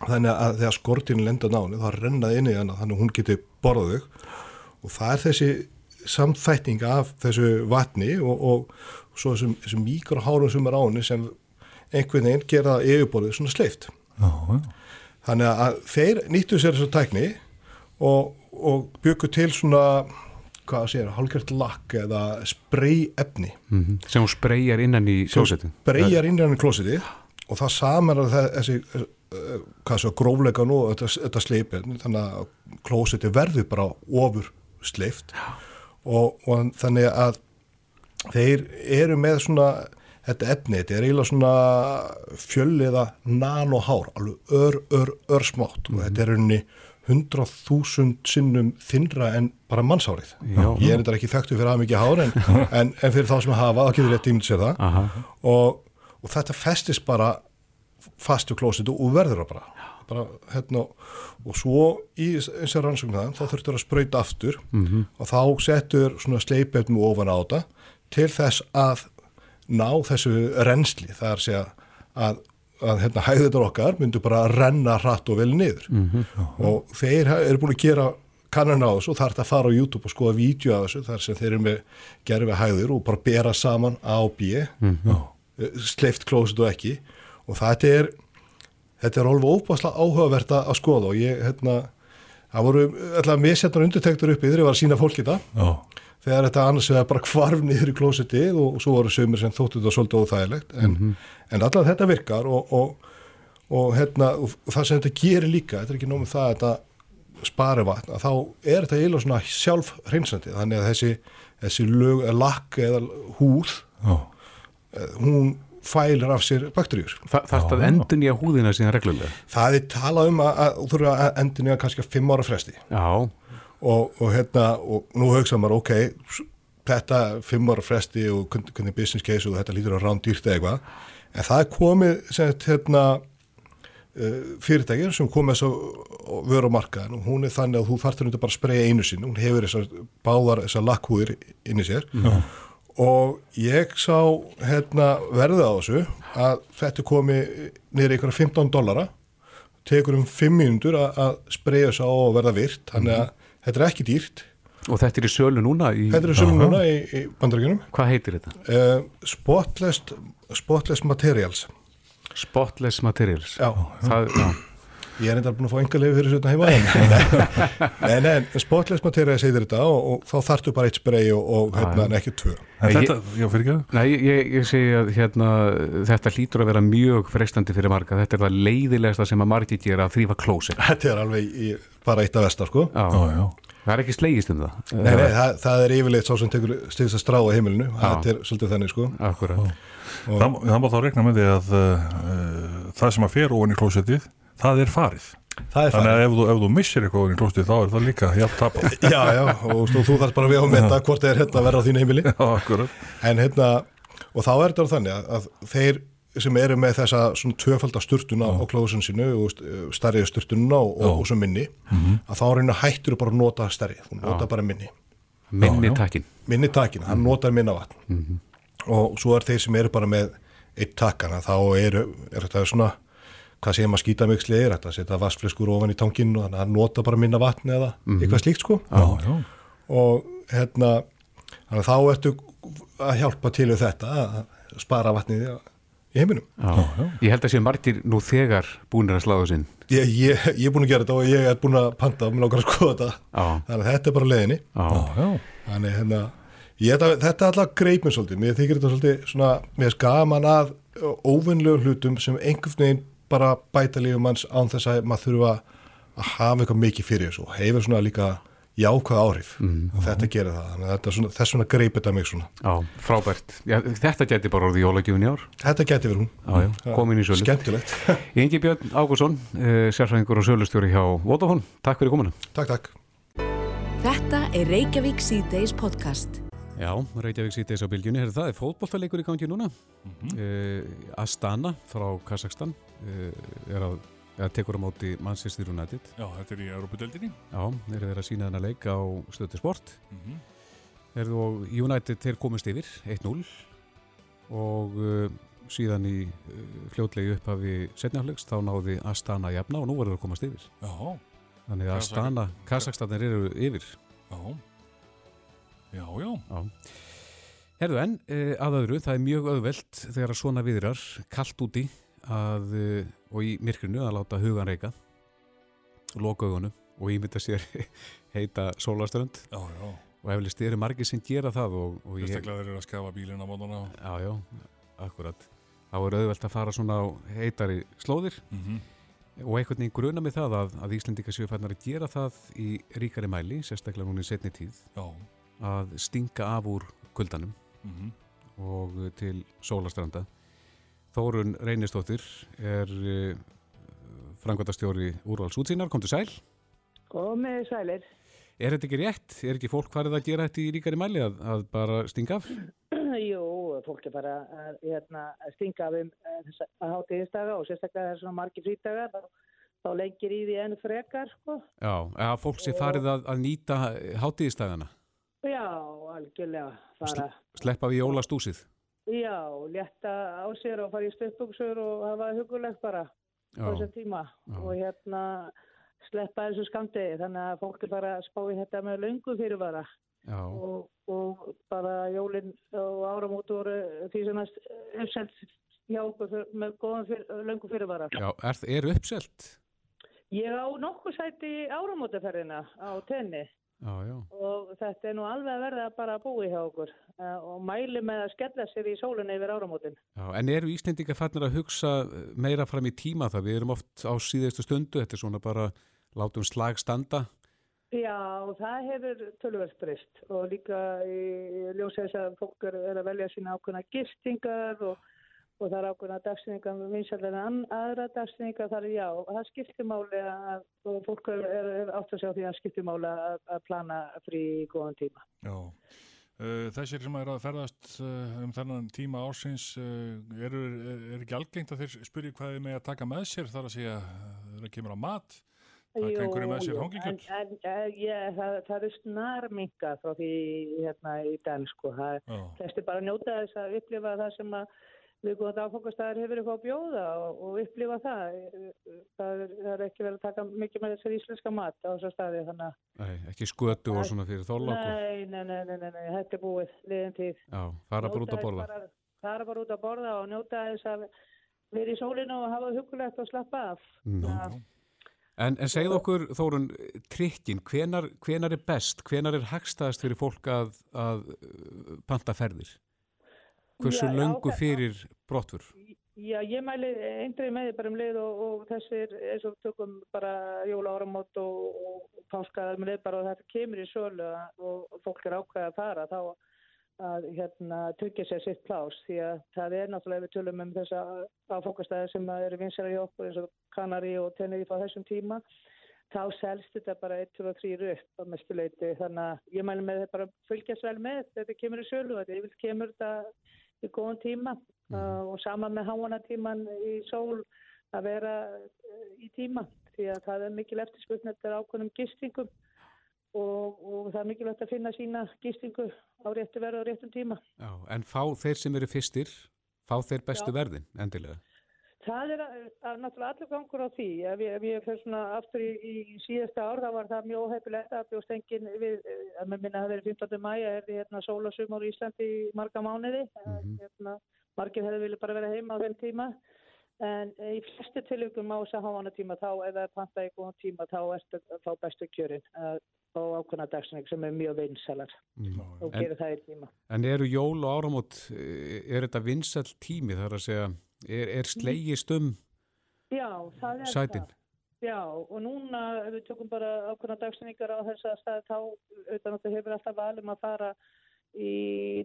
Þannig að þegar skortinu lenda náni þá rennaði inn í hana þannig að hún geti borðað þau. Og það er þessi samþætting af þessu vatni og, og svo þessum, þessum mikrohárum sem er á henni sem einhvern veginn gera yfirborðið svona sleift. Já, já. Þannig að þeir nýttu sér þessa tækni og, og byggu til svona, hvað að segja, hálfgjört lakk eða spreyefni. mhm, sem hún spreyjar innan í klósetin. Spreyjar innan í klósitið og það samar að þessi, hvað svo, grófleika nú, þetta, þetta sleipir, þannig að klósitið verður bara ofur sleift. Og, og þannig að þeir eru með svona þetta efni, þetta er eiginlega svona fjölliða nanohár alveg ör, ör, ör smátt og þetta er rauninni 100.000 sinnum þinnra en bara mannshárið Já. ég er þetta ekki þekktu fyrir að mikið hár en, en, en fyrir þá sem hafa, þá getur rétt ímynd sér það Aha. og, og þetta festist bara fastu klósitu og verður það bara, bara hérna, og svo í eins og rannsókn það þá þurftur að sprauta aftur -hmm. og þá settur svona sleipefnum ofan á þetta til þess að ná þessu rensli það er að segja að, hérna, hæðunar okkar myndu bara að renna hratt og vel niður. -hmm. og þeir eru búin að gera kannan á þessu og það er þetta að fara á YouTube og skoða vídeo af þessu þar sem þeir eru með gerfi hæður og bara bera saman A og B. Sleift klósit og ekki. Og þetta er þetta er alveg óbáslega áhugavert að skoða og ég, hérna það voru alltaf misjættar undirtektur uppi þegar ég var að sína fólki þetta Já, þegar þetta annars vegar bara kvarf niður í klósitið og, svo voru sömur sem þóttu þetta svolítið óþægilegt. En, en allavega þetta virkar og, og, og, hérna, og það sem þetta gerir líka, þetta er ekki nómið það að þetta spari vatn, að þá er þetta eiginlega svona sjálf hreinsandi þannig að þessi, þessi lög, lakk eða húð, eh, hún fælir af sér bakteríur. Þa, þarf að endun í að húðina síðan reglulega. Það er talað um að, að þú þurfa að endin í að kannski fimm ára fresti. Já, og, og hérna, og nú hugsa maður, ok, þetta fimm ára fresti og hvernig business case og þetta lítur að rán dýrt eða eitthvað, en það er komið sem sagt, hérna, uh, fyrirtækir sem komið þess að vöru á markaðin og hún er þannig að þú þarftur þetta bara að spreja einu sinni, hún hefur þessar báðar þessar lakkhúðir inn í sér. Og ég sá hérna verðið á þessu að þetta komið niður einhverja 15 dollara. Tekur um 5 mínútur að, að spreja þess á og verða virt, þannig að þetta er ekki dýrt og þetta er í sölu núna í, Þetta er sem núna í, í bandaríkjunum hvað heitir þetta? uh, spotless, spotless Materials Spotless Materials Já. það, já. Ég er enda búin að fá enga lefi fyrir svona heima Nei, nei, spotless material segir þetta og, og þá þartu bara eitt spray og, og hérna, en ekki tvö En þetta, já, fyrir ekki Nei, ég, ég segi að hérna, þetta hlýtur að vera mjög frestandi fyrir marga. Þetta er það leiðilegasta sem að margi gera að þrýfa klósin. Þetta er alveg í, bara eitt af vestar, sko Já. Já, já. Það er ekki slegist um það. Nei, nei, það, það er yfirleitt svo sem tekur stigst að strá á heimilinu, þetta er svolítið þannig, sko Akkurat. Það, það má þá rekna með því að uh, það sem að fer ofan í klósettið, það er farið. Það er Þannig farið. að ef þú, ef þú missir eitthvað í klósettið þá er það líka jafn tapað. Já, já, og þú, þú þarf bara við að metta hvort það er hérna að vera á þínu heimili. Já, akkurat. En hérna, og þá er þetta þannig að, að þeir sem eru með þessa svona tvöfaldar sturtuna á klóðsinn sínu og stærri sturtununa og, og, og svo minni að þá reyna hættur bara að nota stærri, þú nota bara minni. Minni Já, já. takkin. minni takin, hann notar minna vatn. Og svo er þeir sem eru bara með eitt takkana, þá eru er þetta svona, hvað segir maður skítamiksli er þetta, setja vassflöskur ofan í tankinn og þannig að hann nota bara minna vatn eða eitthvað slíkt sko Já, já. og hérna þannig að þá ertu að hjálpa til við þetta að spara vatnið í heiminum Já. Ég held að séu margir nú þegar búinir að sláðu sinn. ég, ég, ég er búin að gera þetta og ég er búin að panta og mér langar að skoða þetta Já. þannig að þetta er bara leiðinni Já. Já, já. þannig hérna ég, þetta, er alltaf greip mér svolítið mér þykir þetta svolítið svona mér er gaman að óvinnlegum hlutum sem einhvern veginn bara bæta lífum manns án þess að maður þurfa að hafa eitthvað mikið fyrir þessu og hefur svona líka jákvæð áhrif og þetta gerir það þannig að þetta er svona, þess vegna greip þetta mig svona Já, frábært. Já, þetta geti bara orðið jólagjöfun í ár. þetta geti verið hún Já, komin í sölu. skemmtilegt Ingi Björn Ágúrsson, uh, sérfræðingur og sölustjóri hjá Vodafone. Takk fyrir komuna. takk takk Þetta er Reykjavík C-Days podcast. Já, Reykjavík sýtis á bylgjunni. Herðu, það er fótbolltalegur í gangi núna. uh, Astana frá Kazakstan er að, er að tekur á móti Manchester United. Já, þetta er í Európa-deldinni. Já, þeir eru að sína þennan leik á stöðu sport. Mm Herðu, og United þeir komist yfir 1-0 og uh, síðan í uh, fljótlegi upphafi setnaflegs þá náði Astana jafna og nú verður það að komast yfir. Já, Þannig að Astana, Kazakstanir eru yfir. já. Já, já. Já. Herðu en uh, að öðru, það er mjög auðvelt þegar að svona viðrar, kallt úti að, uh, og í myrkrinu að láta hugan reyka, loka augunum og ímynda sér heita sólaströnd Já, já. og eflist eru margir sem gera það og, og ég, Fyrstaklega þeir eru að skafa bílinn á mótana. já, já, akkurat þá er auðvelt að fara svona á heitari slóðir Mm og einhvern veginn gruna með það að, að Íslendika séu færnar að gera það í ríkari mæli, sérstaklega núna í setni tíð Já. að stinga af úr kuldanum Mm og til sólastranda. Þórun Reynistóttir er uh, frangvandastjóri úrvals útsýnar, kom til sæl. Komið sælir. Er þetta ekki rétt? Er ekki fólk farið að gera þetta í ríkari mæli að, að bara stinga af? Jú, fólk er bara að, hérna, að stinga af um eh, þessa hátíðistaga og sérstaklega þessar margir frítagar þá, þá lengir í því enn frekar sko. Já, að fólk sé farið að, að nýta hátíðistæðana, Já, algjörlega fara. sleppa við jólastúsið. Já, létta á sér og fara í stöðbuksur og hafa hugulegt bara á þessum tíma Já. og hérna sleppa þessu skamdegi þannig að fólk er bara að spá í þetta með löngu fyrirvara og, og bara jólinn og áramót voru því sem að uppselt hjá okkur með góðan fyr, löngu fyrirvara. já, er, er uppselt? Ég á nokkuð sæti áramótaferðina á tenni Já, já, og þetta er nú alveg að verða bara að búi hjá okkur uh, og mæli með að skella sér í sólunni yfir áramótin. já. En eru Íslendinga fannir að hugsa meira fram í tíma það? Við erum oft á síðustu stundu, þetta er svona bara látum slag standa. Já, það hefur tölvöld breyst og líka í ljósa þess að fólk er að velja sína ákveðna gistingar og, og það er ákveðna dagsningar vinsaldar en aðra dagsningar þar já, það skiptir máli að og fólk er, er, er átt að sjá því að skiptir máli að, að plana frí góðan tíma. Já. Uh, þessir sem er að ferðast uh, um þennan tíma ársins eru, er, er ekki algengt að þeir spyrja hvað þið með að taka með sér þar að segja þegar kemur á mat Það er einhverju með sér ég, það, það er snarminga frá því hérna í den sko. Það, flesti bara njóta þess að upplifa það sem að við góðan áfangastæðar hefur eitthvað að bjóða og, og upplifa það. Það er, það er ekki verið að taka mikið með þessar íslenska mat á þessar staði þannig að Nei, ekki skötu og svona fyrir þorlokk. nei, nei, nei, nei, nei, þetta er búið liðin tíð. Já, fara bara út að borða. bara- Fara bara út að borða og njóta þess að vera í sólinu og hafa hugulegt og slappa af. Það- En, en segð okkur, Þórun, trikkin, hvenar, hvenar er best, hvenar er hagstaðast fyrir fólk að, að panta ferðir? Hversu Já, löngu fyrir brottfur? Já, ég mæli eindrið með því bara um leið og, og þessir eins og tökum bara jóla áramót og, og, páskaðar með leið bara og þetta kemur í sölu og, fólk er ákveðið að fara þá að hérna tryggja sér sitt plás því að það er náttúrulega við tölum um þessa áfókastæði sem eru vinsara í okkur eins og Kanari og Tenerife á þessum tíma þá selst þetta bara 1, 2 og 3 upp á mestuleiti þannig að ég mæli með þetta bara fylgjast vel með þetta kemur í sölu þetta kemur þetta í góðan tíma uh, og sama með háana tíman í sól að vera uh, í tíma því að það er mikil eftirspurn eftir ákveðnum gistingum og, og það er mikilvægt að finna sína gistingu á réttu verðu á réttum tíma. Já, en fá þeir sem eru fyrstir, fá þeir bestu Já. verðin, endilega? Það er að, að náttúrulega allur gangur á því. Ef ég, ef ég fer svona aftur í, í síðasta ár, þá var það mjög óhefilegt að bjóst enginn við, eh, að með minna að það verið 15. mæja, er því hérna sólasumur í Íslandi í marga mánuði. Mm hérna, margir hefði vilja bara vera heima á þeim tíma. En í flestu tilvíkum á þess að háana tíma þá, er panta í góðan tíma, þá ertu að fá bestu kjörin á ákveðna dagsning sem er mjög vinsalar Mm. og gerir það í tíma. en eru jól og áramót, eh, er þetta vinsall tími þar að segja, er, er slegist um Já, það er sætin? það. Já, og núna ef við tökum bara ákveðna dagsningar á þessa stað þá utan að það hefur alltaf valum að fara í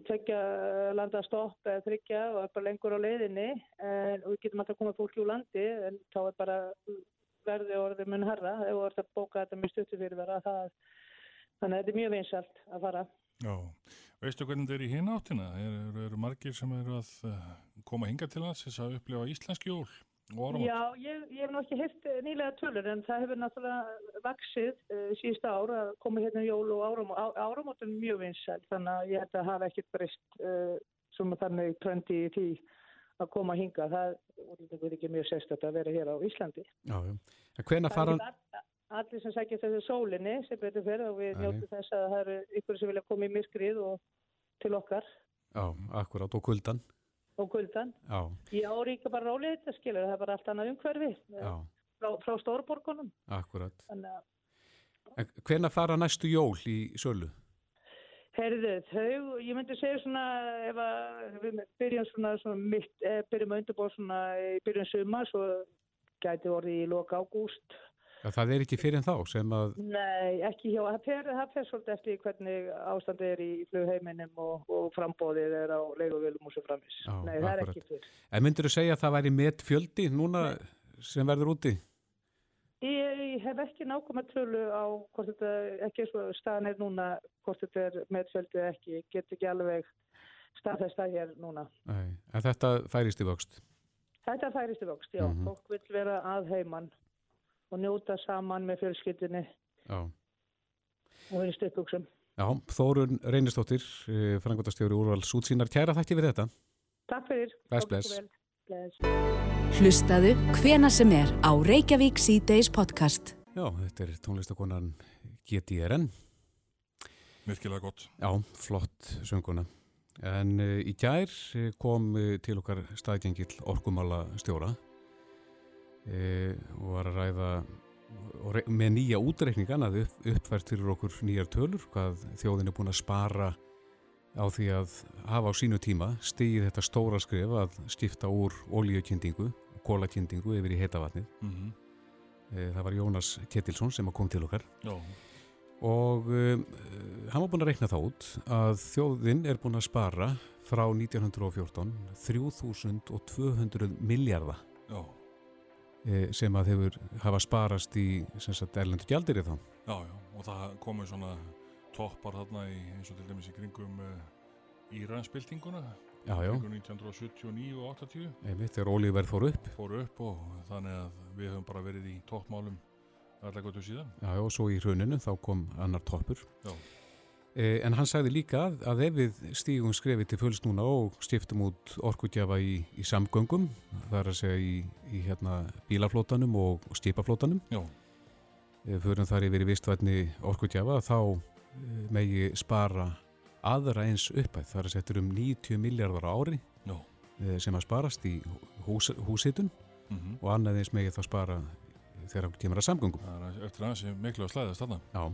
tökja landa stopp eða þryggja og er bara lengur á leiðinni en, og við getum alltaf komað fólki úr landi en þá er bara verði orðið mun herra ef þú ert að bóka þetta með stuttu fyrir vera það þannig að þetta er mjög vinsalt að fara Já, veistu hvernig þetta er í hinn áttina? Eru, eru, eru margir sem eru að uh, koma hinga til hans þess að upplifa íslenski jól og áramót? Já, ég, ég hef nú ekki hitt nýlega tölur en það hefur náttúrulega vaksið uh, síðust ár að koma hérna í jól og áramót, á, áramót er mjög vinsæl þannig að ég held að hafa ekkert breyst uh, sem þannig trendi í því að koma að hinga. Það er ekki mjög sérstætt að vera hér á Íslandi. Já, já. Það fara... er ekki all- allir sem sækja þessu sólinni sem betur fyrir og við njóttum þess að það eru ykkur sem vilja koma í myrkrið og til okkar Já, akkurát, og kuldan. og kuldan. Já, Já, ríka bara rólið þetta skilur, það er bara allt annað umhverfi já, frá, frá stórborgunum. akkurát. Þannig hvena fara næstu jól í sölu? Herðu, þau, ég myndi segja svona ef að við byrjum svona, svona mitt, eh, byrjum að undirbúa svona í byrjun sumar, svo gæti orðið í loka ágúst. Já, það er ekki fyrir en þá sem að... Nei, ekki hjá, það fer, það fer svolítið eftir hvernig ástandið er í flugheiminum og, og frambóðið er á leiguvélum og svo framis. Já, Nei, það er akkurat. ekki fyrir. En myndir þú segja að það væri met fjöldi núna sem verður úti? Ég, ég hef ekki nákvæm að tölu á hvort þetta, ekki eins og staðan er núna, hvort þetta er meðfjöldið ekki, ég get ekki alveg staðfesta hér núna. Nei, en þetta færist í vöxt. Þetta færist í vöxt, já. Mhm. Fólk vil vera að heiman og njóta saman með fjölskyldinni Já. og einu styrkuksum. Já, Þórun Reynistóttir, frangotastjóri úrvals útsýnar, kæra þætti við þetta. Takk fyrir. Bless, bless. Bless. Hlustaðu hvena sem er á Reykjavík C-Days podcast. Já, þetta er tónlistakonan GTRN. Virkilega gott. Já, flott sönguna. En uh, í gær eh, kom uh, til okkar staðgengill orkumála stjóra uh, og var að ræða með nýja útreikningan að upp, uppfært fyrir okkur nýjar tölur hvað þjóðin er búin að spara á því að hafa á sínu tíma stigið þetta stóra skrif að skipta úr ólíukendingu og kólakendingu yfir í heitavatnið. Mm Uh, það var Jónas Ketilsson sem kom til okkar. Já, og um, hann var búinn að reikna það út að þjóðin er búinn að spara frá 1914 3200 miljardar sem að hefur hafa sparast í erlendu gjaldir þá. já, já. Og það komið svona toppar þarna í, eins og til dæmis í kringum uh, Íransbyltinguna. Já, já, Kringum 1979 og 80 einmitt þegar ólíverð fór upp. fóru upp og þannig að við höfum bara verið í toppmálum allar gotu síðan. Já, já, og svo í hruninu þá kom annar toppur. Já. Eh, en hann sagði líka að, að ef við stígum skrefið til fulls núna og stiftum út orkugjafa í, í samgöngum, það er að segja í, í hérna, bílaflótanum og, ef við förum þar yfir í vistvætni orkugjafa þá eh, megi spara aðra eins uppæð, það er að setja um 90 miljardar ári já. eh, sem að sparast í hús, húsitun Mm og annað eins megi þá spara þegar okkur tímar að samgöngum. Það er eftir aðeins miklu að slæðast þarna. Já,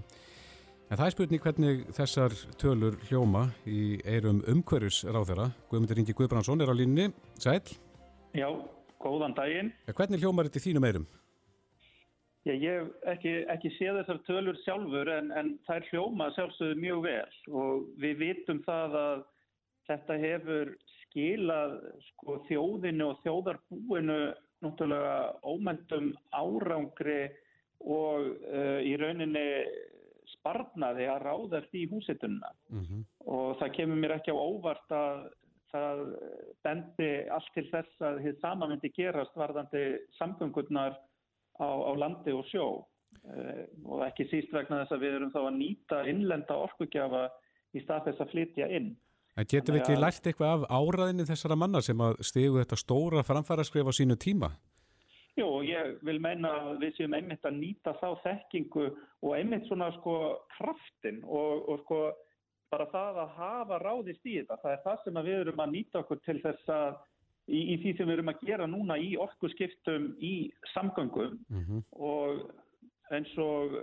en það er spurning hvernig þessar tölur hljóma í eirum umhverjus ráðherra. Guðmundur Ingi Guðbrandsson er á línni. Sæl? Já, góðan daginn. Hvernig hljómar þetta í þínum eirum? Já, ég hef ekki, ekki séð þessar tölur sjálfur en, en það er hljóma sjálfsögðu mjög vel og við vitum það að þetta hefur skilað sko, þjóðinu og þjóðarbúinu náttúrulega ómændum árangri og uh, í rauninni sparnaði að ráðast í húsitunna mm -hmm. og það kemur mér ekki á óvart að það bendi allt til þess að þið sama myndi gerast varðandi samgöngurnar á, á landi og sjó uh, og ekki síst vegna þess að við erum þá að nýta innlenda orkugjafa í stað þess að flytja inn. En getum við ekki lært eitthvað af áraðinni þessara manna sem að stegu þetta stóra framfæra á sínu tíma? Jú, ég vil meina að við séum einmitt að nýta þá þekkingu og einmitt svona sko kraftin og, og sko bara það að hafa ráðist í þetta. Það er það sem við erum að nýta okkur til þess að í, í því sem við erum að gera núna í orkuskiptum í samgöngum mm -hmm. og eins og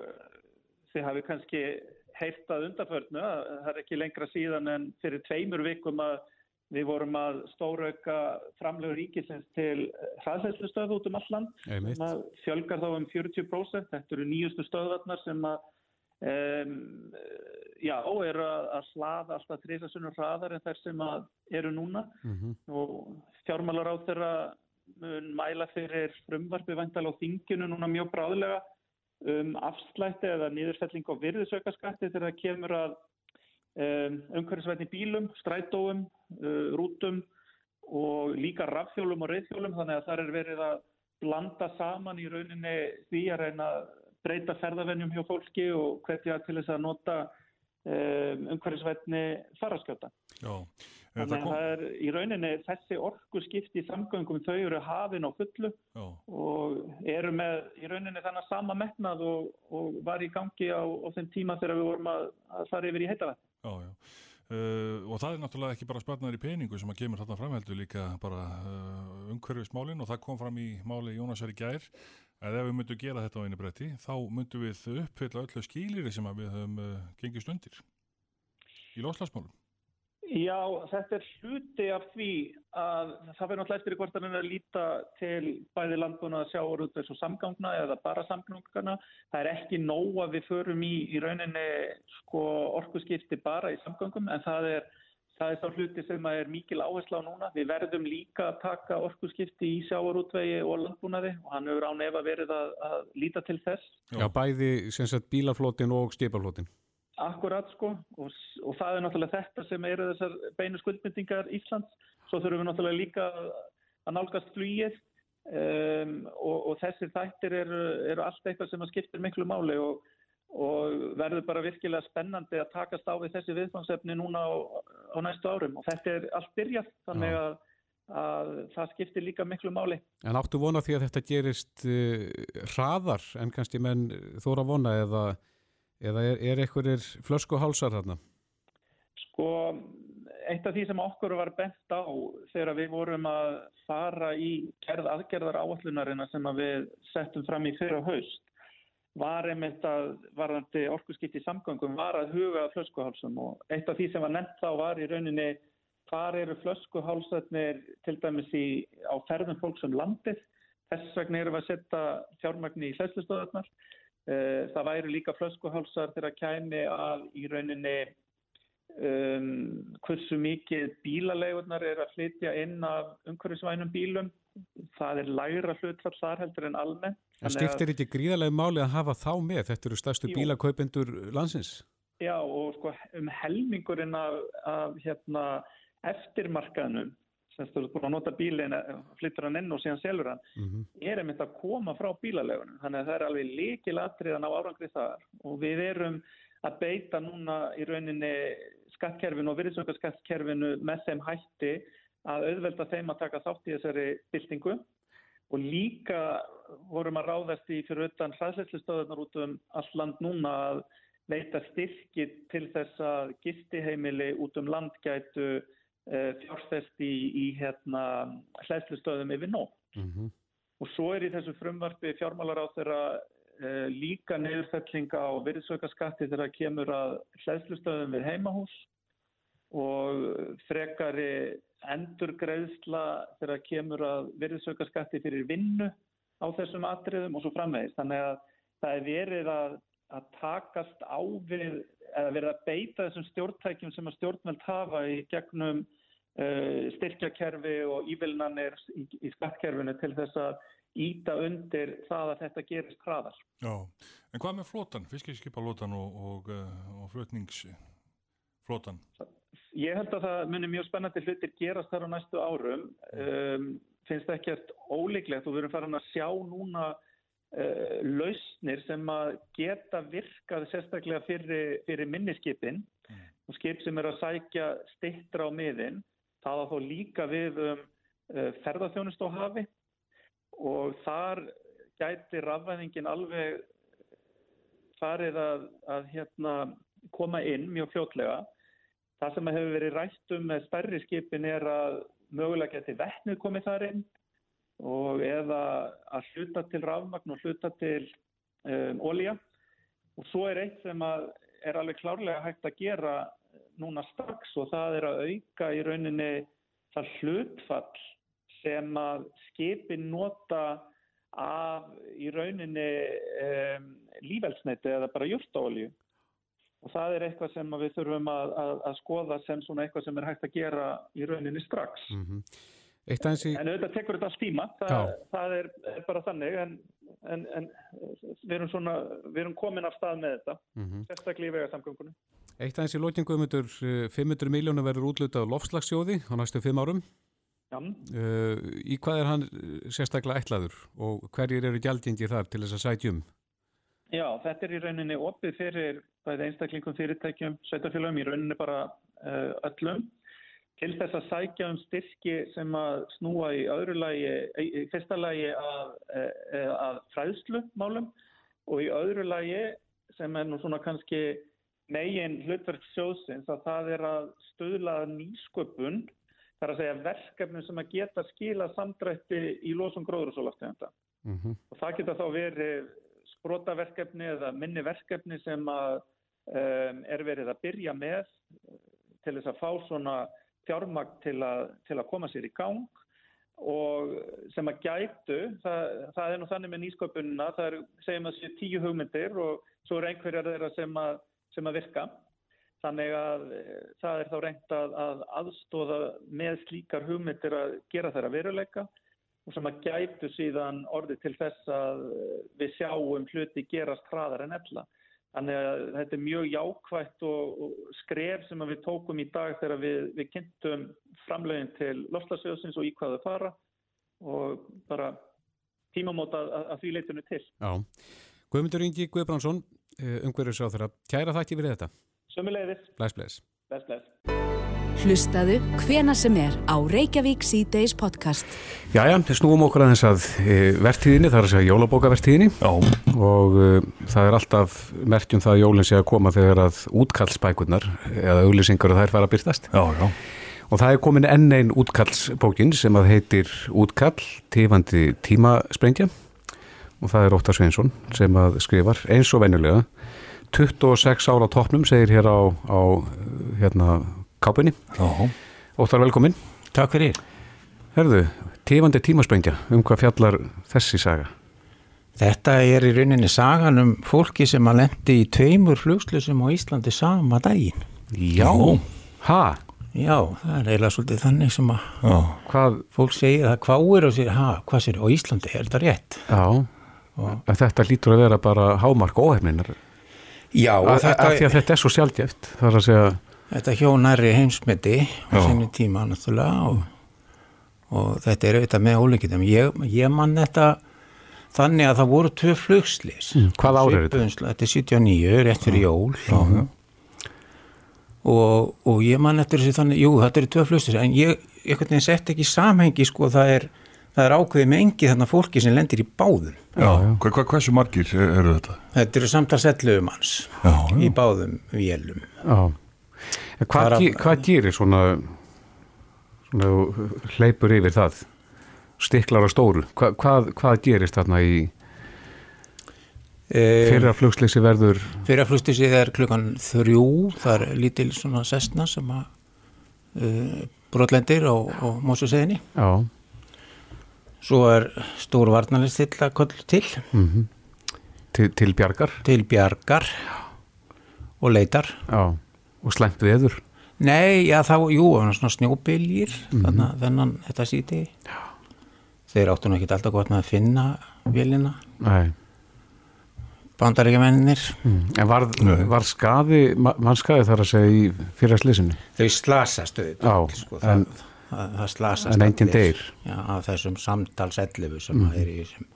þið hafi kannski heyrtað undarförnu að það er ekki lengra síðan en fyrir tveimur vikum að við vorum að stórauka framlegu ríkisins til hraðsæslustöðu út um alland sem fjölgar þá um 40% þetta eru nýjustu stöðvarnar sem að Um, já, eru að, að slaða alltaf þrýsasunum hraðar en þær sem eru núna. Mm -hmm. og fjármálar á þeirra mun mæla fyrir frumvarfi væntal á þinginu núna mjög bráðlega um afslætti eða nýðurfelling á virðisaukaskatti þegar það kemur að um, umhverfisvætni bílum, strætóum, rútum og líka rafþjólum og reyðþjólum þannig að það er verið að blanda saman í rauninni því að reyna breyta ferðavennjum hjá fólki og hvetja til þess að nota um, umhverfisvætni faraskjóta. Þannig að það er í rauninni þessi orgu skipti í samgöngum þau eru hafin á fullu Já. og eru með í rauninni þannig sama metnað og, og var í gangi á, á þeim tíma þegar við vorum að, að fara yfir í heitavætt. Uh, og það er náttúrulega ekki bara sparnar í peningu sem að kemur þarna framheldu líka bara uh, umhverfismálinn og það kom fram í máli Jónasar í gær að ef við myndum gera þetta á einu bretti þá myndum við uppfylla öllu skýlir sem við höfum uh, gengist undir í loslasmálum. Já, þetta er hluti af því að það verður náttúrulega eftir í hvort að við líta til bæði landbúna að sjá út þessu samgangna eða bara samgangana. Það er ekki nóg að við förum í, í rauninni sko, orkuskipti bara í samgangum en það er, það er þá hluti sem er mikil áhersla á núna. Við verðum líka að taka orkuskipti í sjáarútvegi og landbúnaði og hann hefur án efa verið að, að líta til þess. Já, bæði sagt, bílaflótin og skipaflótin. Akkurat sko og, og það er náttúrulega þetta sem eru þessar beinu skuldmyndingar Íslands. Svo þurfum við náttúrulega líka að nálgast flýið um, og, og þessir þættir eru, eru allt eitthvað sem skiptir miklu máli og, og verður bara virkilega spennandi að takast á við þessi viðfangsefni núna á, á næstu árum og þetta er allt byrjað þannig að, að það skiptir líka miklu máli. En áttu vona því að þetta gerist uh, hraðar en kannski menn þóra vona eða eða er, er einhverjir flöskuhálsar þarna? Sko, eitt af því sem okkur var bent á þegar við vorum að fara í kerð aðgerðar áallunarina sem að við settum fram í fyrra haust var einmitt að varðandi orkusskipti í samgöngum var að huga flöskuhálsum. Og eitt af því sem var nefnt þá var í rauninni hvar eru flöskuhálsarnir til dæmis í, á ferðum fólks um landið. Þess vegna eru við að setja fjármagni í hlæslustöðarnar það væri líka flöskuhálsar þegar kæmi að í rauninni um, hversu mikið bílalegunar er að flytja inn af umhverfisvænum bílum. Það er læra hlutfall þar heldur en almennt. Það skiptir ekki gríðarlega máli að hafa þá með. Þetta eru stærstu bílakaupendur landsins. Já og sko, um helmingurinn af, af hérna, eftirmarkaðnum semst þú ert búin að nota bílinn, flyttur hann inn og síðan selur hann, mm -hmm. er einmitt að koma frá bílalegunum. Þannig að það er alveg líkilatriðan á árangrið þar og við erum að beita núna í rauninni skattkerfinu og virðsöngarskattkerfinu með þeim hætti að auðvelda þeim að taka þátt í þessari byltingu og líka vorum að ráðast í fyrir utan hræðsleislistöðunar út um all land núna að veita styrki til þess að gistiheimili út um land Eh, fjárfest í, í hérna hlæslustöðum yfir nótt. Mm -hmm. og svo er í þessu frumvarfi fjármálar á þeirra uh, líka neðurfellinga á virðsaukaskatti þegar það kemur að hlæðslustöðum við heimahús og frekari endurgreðsla þegar það kemur að virðsaukaskatti fyrir vinnu á þessum atriðum og svo framvegist. Þannig að það er verið að, að takast á við eða verið að beita þessum stjórntækjum sem að stjórnveld hafa í gegnum uh, styrkjakerfi og ívilnanir í, í skattkerfinu til þess að íta undir það að þetta gerist hraðar. Já, en hvað með flótan, fiskeskipalótan og, og, uh, og flutningsflótan? Ég held að það munir mjög spennandi hlutir gerast þar á næstu árum. Um, finnst það ekkert óleiklegt og við erum farin að sjá núna uh, lausnir sem að geta virkað sérstaklega fyrir, fyrir minniskipin mm. og skip sem er að sækja stittra á miðin. Það að þó líka við um uh, ferðarþjónust á hafi og þar gæti rafvæðingin alveg farið að, að hérna, koma inn mjög fljótlega. Það sem hefur verið rætt um með stærri skipin er að mögulega geti vettnið komið þar inn og eða að hluta til rafmagn og hluta til um, ólíja og svo er eitt sem er alveg klárlega hægt að gera núna strax og það er að auka í rauninni það hlutfall sem að skipin nota af í rauninni um, lífelsneiti eða bara júrtaolju og það er eitthvað sem við þurfum að, að, að skoða sem svona eitthvað sem er hægt að gera í rauninni strax. Mm -hmm. Í... En auðvitað tekur þetta alls tíma, það, það er, er bara þannig en, en, en við, erum svona, við erum komin af stað með þetta, mm -hmm. sérstaklega í vegarsamgöngunum. Eitt aðeins í lótingum 500 miljónu verður útlutað lofslagsjóði á næstu fimm árum. Uh, í hvað er hann sérstaklega ætlaður og hverjir eru gjaldingir þar til þess að sætjum? Já, þetta er í rauninni opið fyrir einstaklingum fyrirtækjum, sveitafélagum, í rauninni bara uh, öllum til þess að sækja um styrki sem að snúa í öðru lagi, í fyrsta lagi að, uh, að fræðslumálum og í öðru lagi sem er nú svona kannski megin hlutverk sjóðsins að það er að stöðla nýsköpun þar að segja verkefnum sem að geta skila samdrætti í losum gróður og svo laftegunda. Mm -hmm. Og það geta þá verið brotaverkefni eða minni verkefni sem að, um, er verið að byrja með til þess að fá svona fjármagn til að, til að koma sér í gang og sem að gætu, það, það er nú þannig með nýsköpununa, það er, segjum að séu tíu hugmyndir og svo er einhverjar þeirra sem að, sem að virka. Þannig að það er þá reynd að, að aðstóða með slíkar hugmyndir að gera þeirra veruleika og sem að gætu síðan orði til þess að við sjáum hluti gerast hraðar en ella. Þannig að þetta er mjög jákvægt og, og skref sem við tókum í dag þegar við, við kynntum framlegin til lofslagsjóðsins og í hvað þau fara og bara tímamóta að, að því leytunum til. Já, Guðmundur Ingi Guðbrandsson, eh, umhverjus á þeirra. Kæra þakki fyrir þetta. Sömulegðis. Bless, bless. Bless, bless. Hlustaðu hvena sem er á Reykjavík C-Days podcast. Jæja, snúum okkur aðeins að e, vertíðinni, það er að segja jólabókavertíðinni og e, það er alltaf merkjum það að jólinn sé að koma þegar að útkallsbækurnar eða auglisingar og þær fara að byrtast. Já, já. Og það er komin enn einn útkallsbókin sem að heitir Útkall, tífandi tímasprengja og það er Óttar Sveinsson sem að skrifar eins og venjulega 26 ára toppnum segir hér á, á hérna kápunni. Óttar velkomin. Takk fyrir. Herðu, tífandi tímasprengja, um hvað fjallar þessi saga? Þetta er í rauninni sagan um fólki sem að lendi í tveimur flugslusum á Íslandi sama daginn. Já, hæ? Já, það er eiginlega svolítið þannig sem að hvað? fólk segir að hvað er og sér, hæ, hvað sér, á Íslandi, er þetta rétt? Já, og þetta lítur að vera bara hámark óhefninar Já, að, þetta, að, að þetta er svo sjálfgeft, það er að segja Þetta hjónari heimsmyndi á sinu tíma náttúrulega og, og þetta er auðvitað með óleikitum. Ég, ég mann þetta þannig að það voru tvö flugslis. Mm, hvað árið þetta? Þetta er 79, rétt fyrir jól. Já, já. Og, og ég mann eftir þessi þannig, jú þetta eru tvö flugslis, en ég einhvern veginn sett ekki samhengi sko það er, það er ákveðið með engi þarna fólki sem lendir í báðum. Já, já. Hva, hva, hversu margir eru þetta? Þetta eru samtalsetluðum hans í báðum vélum. Já. Hvað, ge, hvað gerir svona, svona hleypur yfir það stiklar á stóru. Hva, hvað, hvað gerist þarna í fyrra flugslýsi verður? Fyrra flugslýsi er klukkan þrjú, það er lítil svona sestna sem að uh, brotlendir á, á Mósuseginni. Já. Svo er stór varnalistill að koll til. Mm -hmm. til. Til bjargar? Til bjargar og leitar. Já, og slemt veður? Nei, já þá, jú, snjóbiljir, mm -hmm. að þennan þetta síti. Já. Þeir áttu nú ekki alltaf gott með að finna vilina. Nei bandaríkjamennir mm. En var, var skaði mannskaði þar að segja í fyrirslýsinu? Þau slasast auðvitað sko, það, það, það slasast En enginn deyr? Já, af þessum samtalsellifu sem mm. er í þessum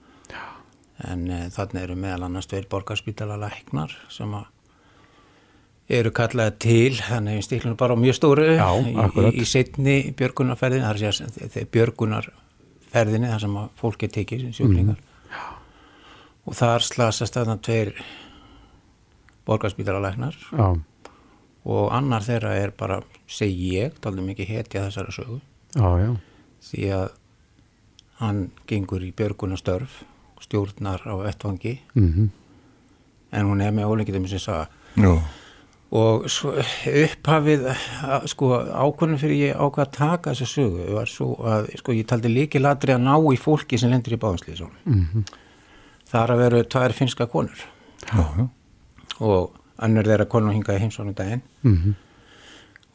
en e, þannig eru meðal annars tveir borgarspítala læknar sem að eru kallaði til þannig að stíklunum bara mjög stóru. Já, í, í setni björgunarferðin þar sé að björgunarferðinni þar sem að fólki tekið sjúklingar. Mm og þar slasast þarna tveir borgarspítaralæknar og annar þeirra er bara, segi ég, talveg mikið hetja þessara sögu. Já, já. því að hann gengur í björgunastörf stjórnar á ettvangi mm -hmm. en hún er með ólengitum sem sagða já. Og svo, upphafið sko ákvörnum fyrir ég ákvað að taka þessa sögu var svo að sko ég taldi líki ladri að ná í fólki sem lendur í báðanslýsum mm -hmm þar að veru tvær finska konur. Já. og annur þeirra konur hingaði heimsónum daginn mm -hmm.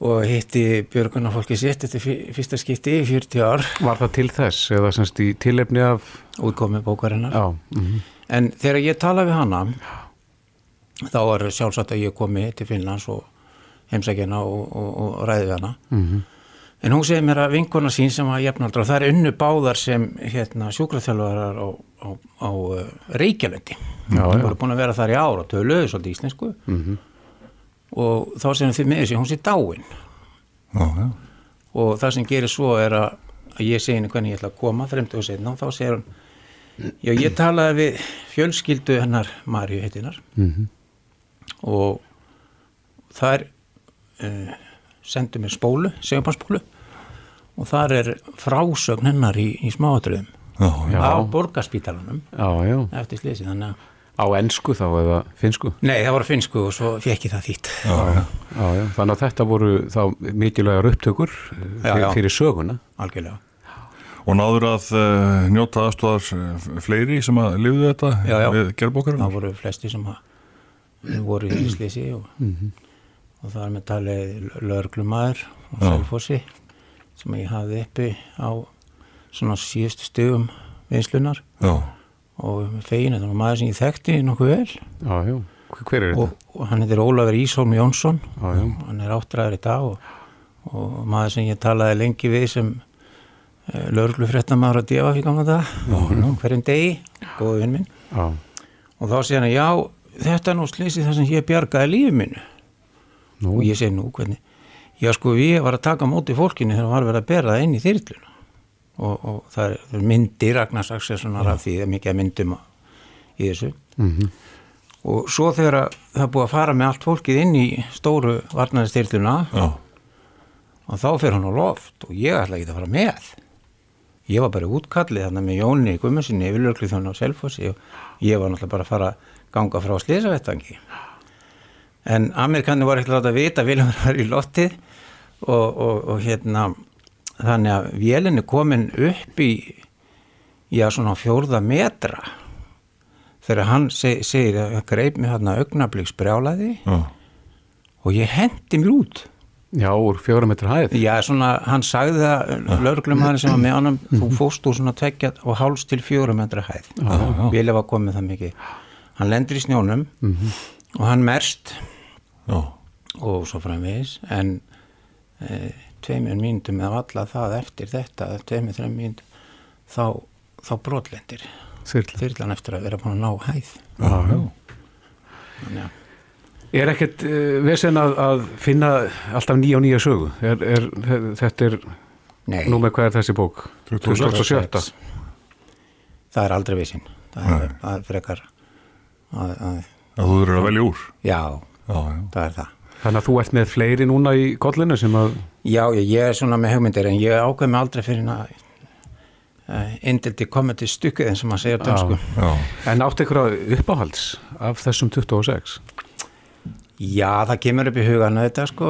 og hitti björgunarfólki sitt þetta fyrsta skipti í 40 ár. Var það til þess eða semst í tilefni af útkomið bókarinnar. Mm -hmm. en þegar ég tala við hana þá er sjálfsagt að ég komi til Finnlands og heimsækjana og, og, og ræði við hana mm -hmm. en hún segir mér að vinkona sín sem að jefnaldra og það er unnu báðar sem hérna, sjúkraþjálfarar og á, á uh, Reykjavík það voru búin að vera þar í ára töluðu svolítið íslensku mm -hmm. og þá sem þið með þessi hún sé dáin já, já. og það sem gerir svo er að, að ég segi henni hvernig ég ætla að koma þreymtu og setna og þá segir hún já ég talaði við fjölskyldu hennar Marju heitinar mm -hmm. Og þar uh, sendu mér spólu, segjumarspólu og þar er frásögn hennar í, í smáatröðum á borgarspítalunum eftir slisi þannig að Á ennsku þá eða finsku? Nei, það voru finsku og svo fekk ég það þýtt. Já, já. Já, já. Þannig að þetta voru þá mikilvægar upptökur fyrir, fyrir söguna. Algjörlega. Og náður að uh, njóta aðstofar eh, fleiri sem að liðu þetta við gerðbókarinn? Það voru flesti sem að voru í slisi og, mm -hmm. og það er með talið lögurglumæður og sælfossi sem ég hafði uppi á svona síðustu stögum vinslunar já. og fegin, þetta var maður sem ég þekkti nokkuð vel. Já, já. hver er og, þetta? og hann heitir Ólafur Ísholm Jónsson. Hann er áttræður í dag og, og maður sem ég talaði lengi við sem uh, eh, lögurglufréttamæður að djefa fyrir gamla dag hverjum degi, góðu vinn minn. Og þá segir hann, já þetta er nú slísið þar sem ég bjargaði lífið minnu nú. og ég segi nú hvernig? Já sko ég var að taka móti fólkinu þegar hann var verið að bera það inn í þyrluna. Og, og það er myndir Ragnars Axelssonar af því það er mikið myndum í þessu. Mm -hmm. og svo þegar það er búið að fara með allt fólkið inn í stóru varnaristyrluna og þá fer hann á loft og ég ætla ekki að fara með. Ég var bara útkallið þannig með Jóni Guðmundssoni yfirlöklu þannig á Selfossi og ég var náttúrulega bara að fara að ganga frá sliðsavettangi en Amerikanni var ekkert að vita Viljum var í loftið og, og, og hérna þannig að vélinn er komin upp í já svona fjórða metra. Þegar hann seg, segir að hann greip mig hérna augnabliks brjálaði uh. og ég hendi mér út. Já, úr fjóra metra hæð. Já, svona, hann sagði það uh. lauruglum hann sem var með honum þú fóst úr svona tveggjat og háls til fjóra metra hæð. Uh. Vélið var komið það mikið hann lendur í snjónum -hmm. og hann merst og svo framvegis en e, tveimur mínutum eða alla það eftir þetta, tveimur, þreim mínutum þá, þá brotlendir þyrlan eftir að vera búin að ná hæð Þannig að Er ekkert uh, vesen að, að finna alltaf nýja og nýja sögu? Er, er, þetta er, Nei. nú með hvað er þessi bók? 27. Það er aldrei vesen. Það er, það er frekar að, að, að þú eru að velja úr. Já, já, já, það er það. Þannig að þú ert með fleiri núna í kollinu sem að... Já, ég, ég er svona með hugmyndir en ég ákveð mig aldrei fyrir að indildi komandi stukkið eins og maður segir dönsku. En áttu ykkur uppáhalds af þessum 26? Já, það kemur upp í hugana þetta sko.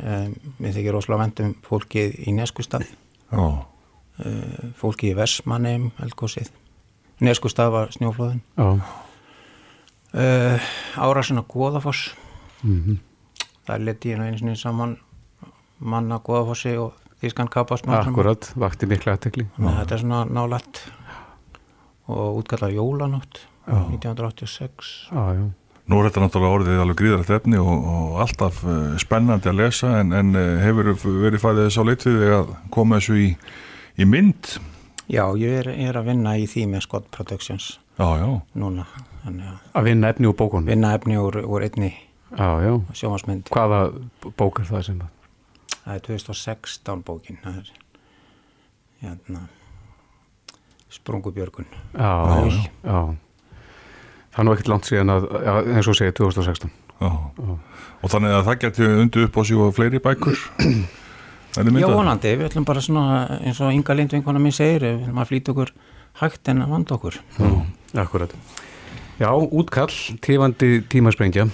Mér þykir rosalega vendum fólkið í Neskustad. Já. Fólkið í Versmanheim, Elgósið. Neskustad var snjóflóðin. Já. Árasin á Góðafoss. Mhm. Mm það leti ég nú eins og eins saman manna Góðafossi og Þískan Kapasmann Akkurat, vakti miklu aðtekli Þetta er svona nálætt og útkallað Jólanótt 1986 já, já. Nú er þetta náttúrulega orðið alveg gríðrætt efni og, og alltaf uh, spennandi að lesa en, en uh, hefur verið fæðið þess á leitið að koma þessu í, í mynd? Já, ég er, ég er að vinna í því með Scott Productions já, núna Að vinna efni úr bókunum? Vinna efni úr, úr einni sjómasmynd Hvaða bók er það sem það? Það er 2016 bókin. Það er hérna, Sprungubjörgun. Já, já, já. Það er nú ekkert langt síðan að já, eins og segja 2016 já. Og þannig að það getur undir upp á sig og fleiri bækur? Já, vonandi, við ætlum bara svona eins og Inga Lindvinkona minn segir við ætlum að flýta okkur hægt en að vanda okkur. Akkurat Já, útkall, tífandi tímasprengja.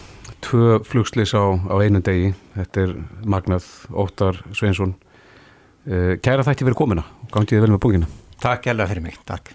Tvö flugslis á, á einu degi. Þetta er Magnað Óttar Sveinsson. Eh, Kæra þætti verið komina, gangið þið vel með búingina Takk hjálpa fyrir mig, takk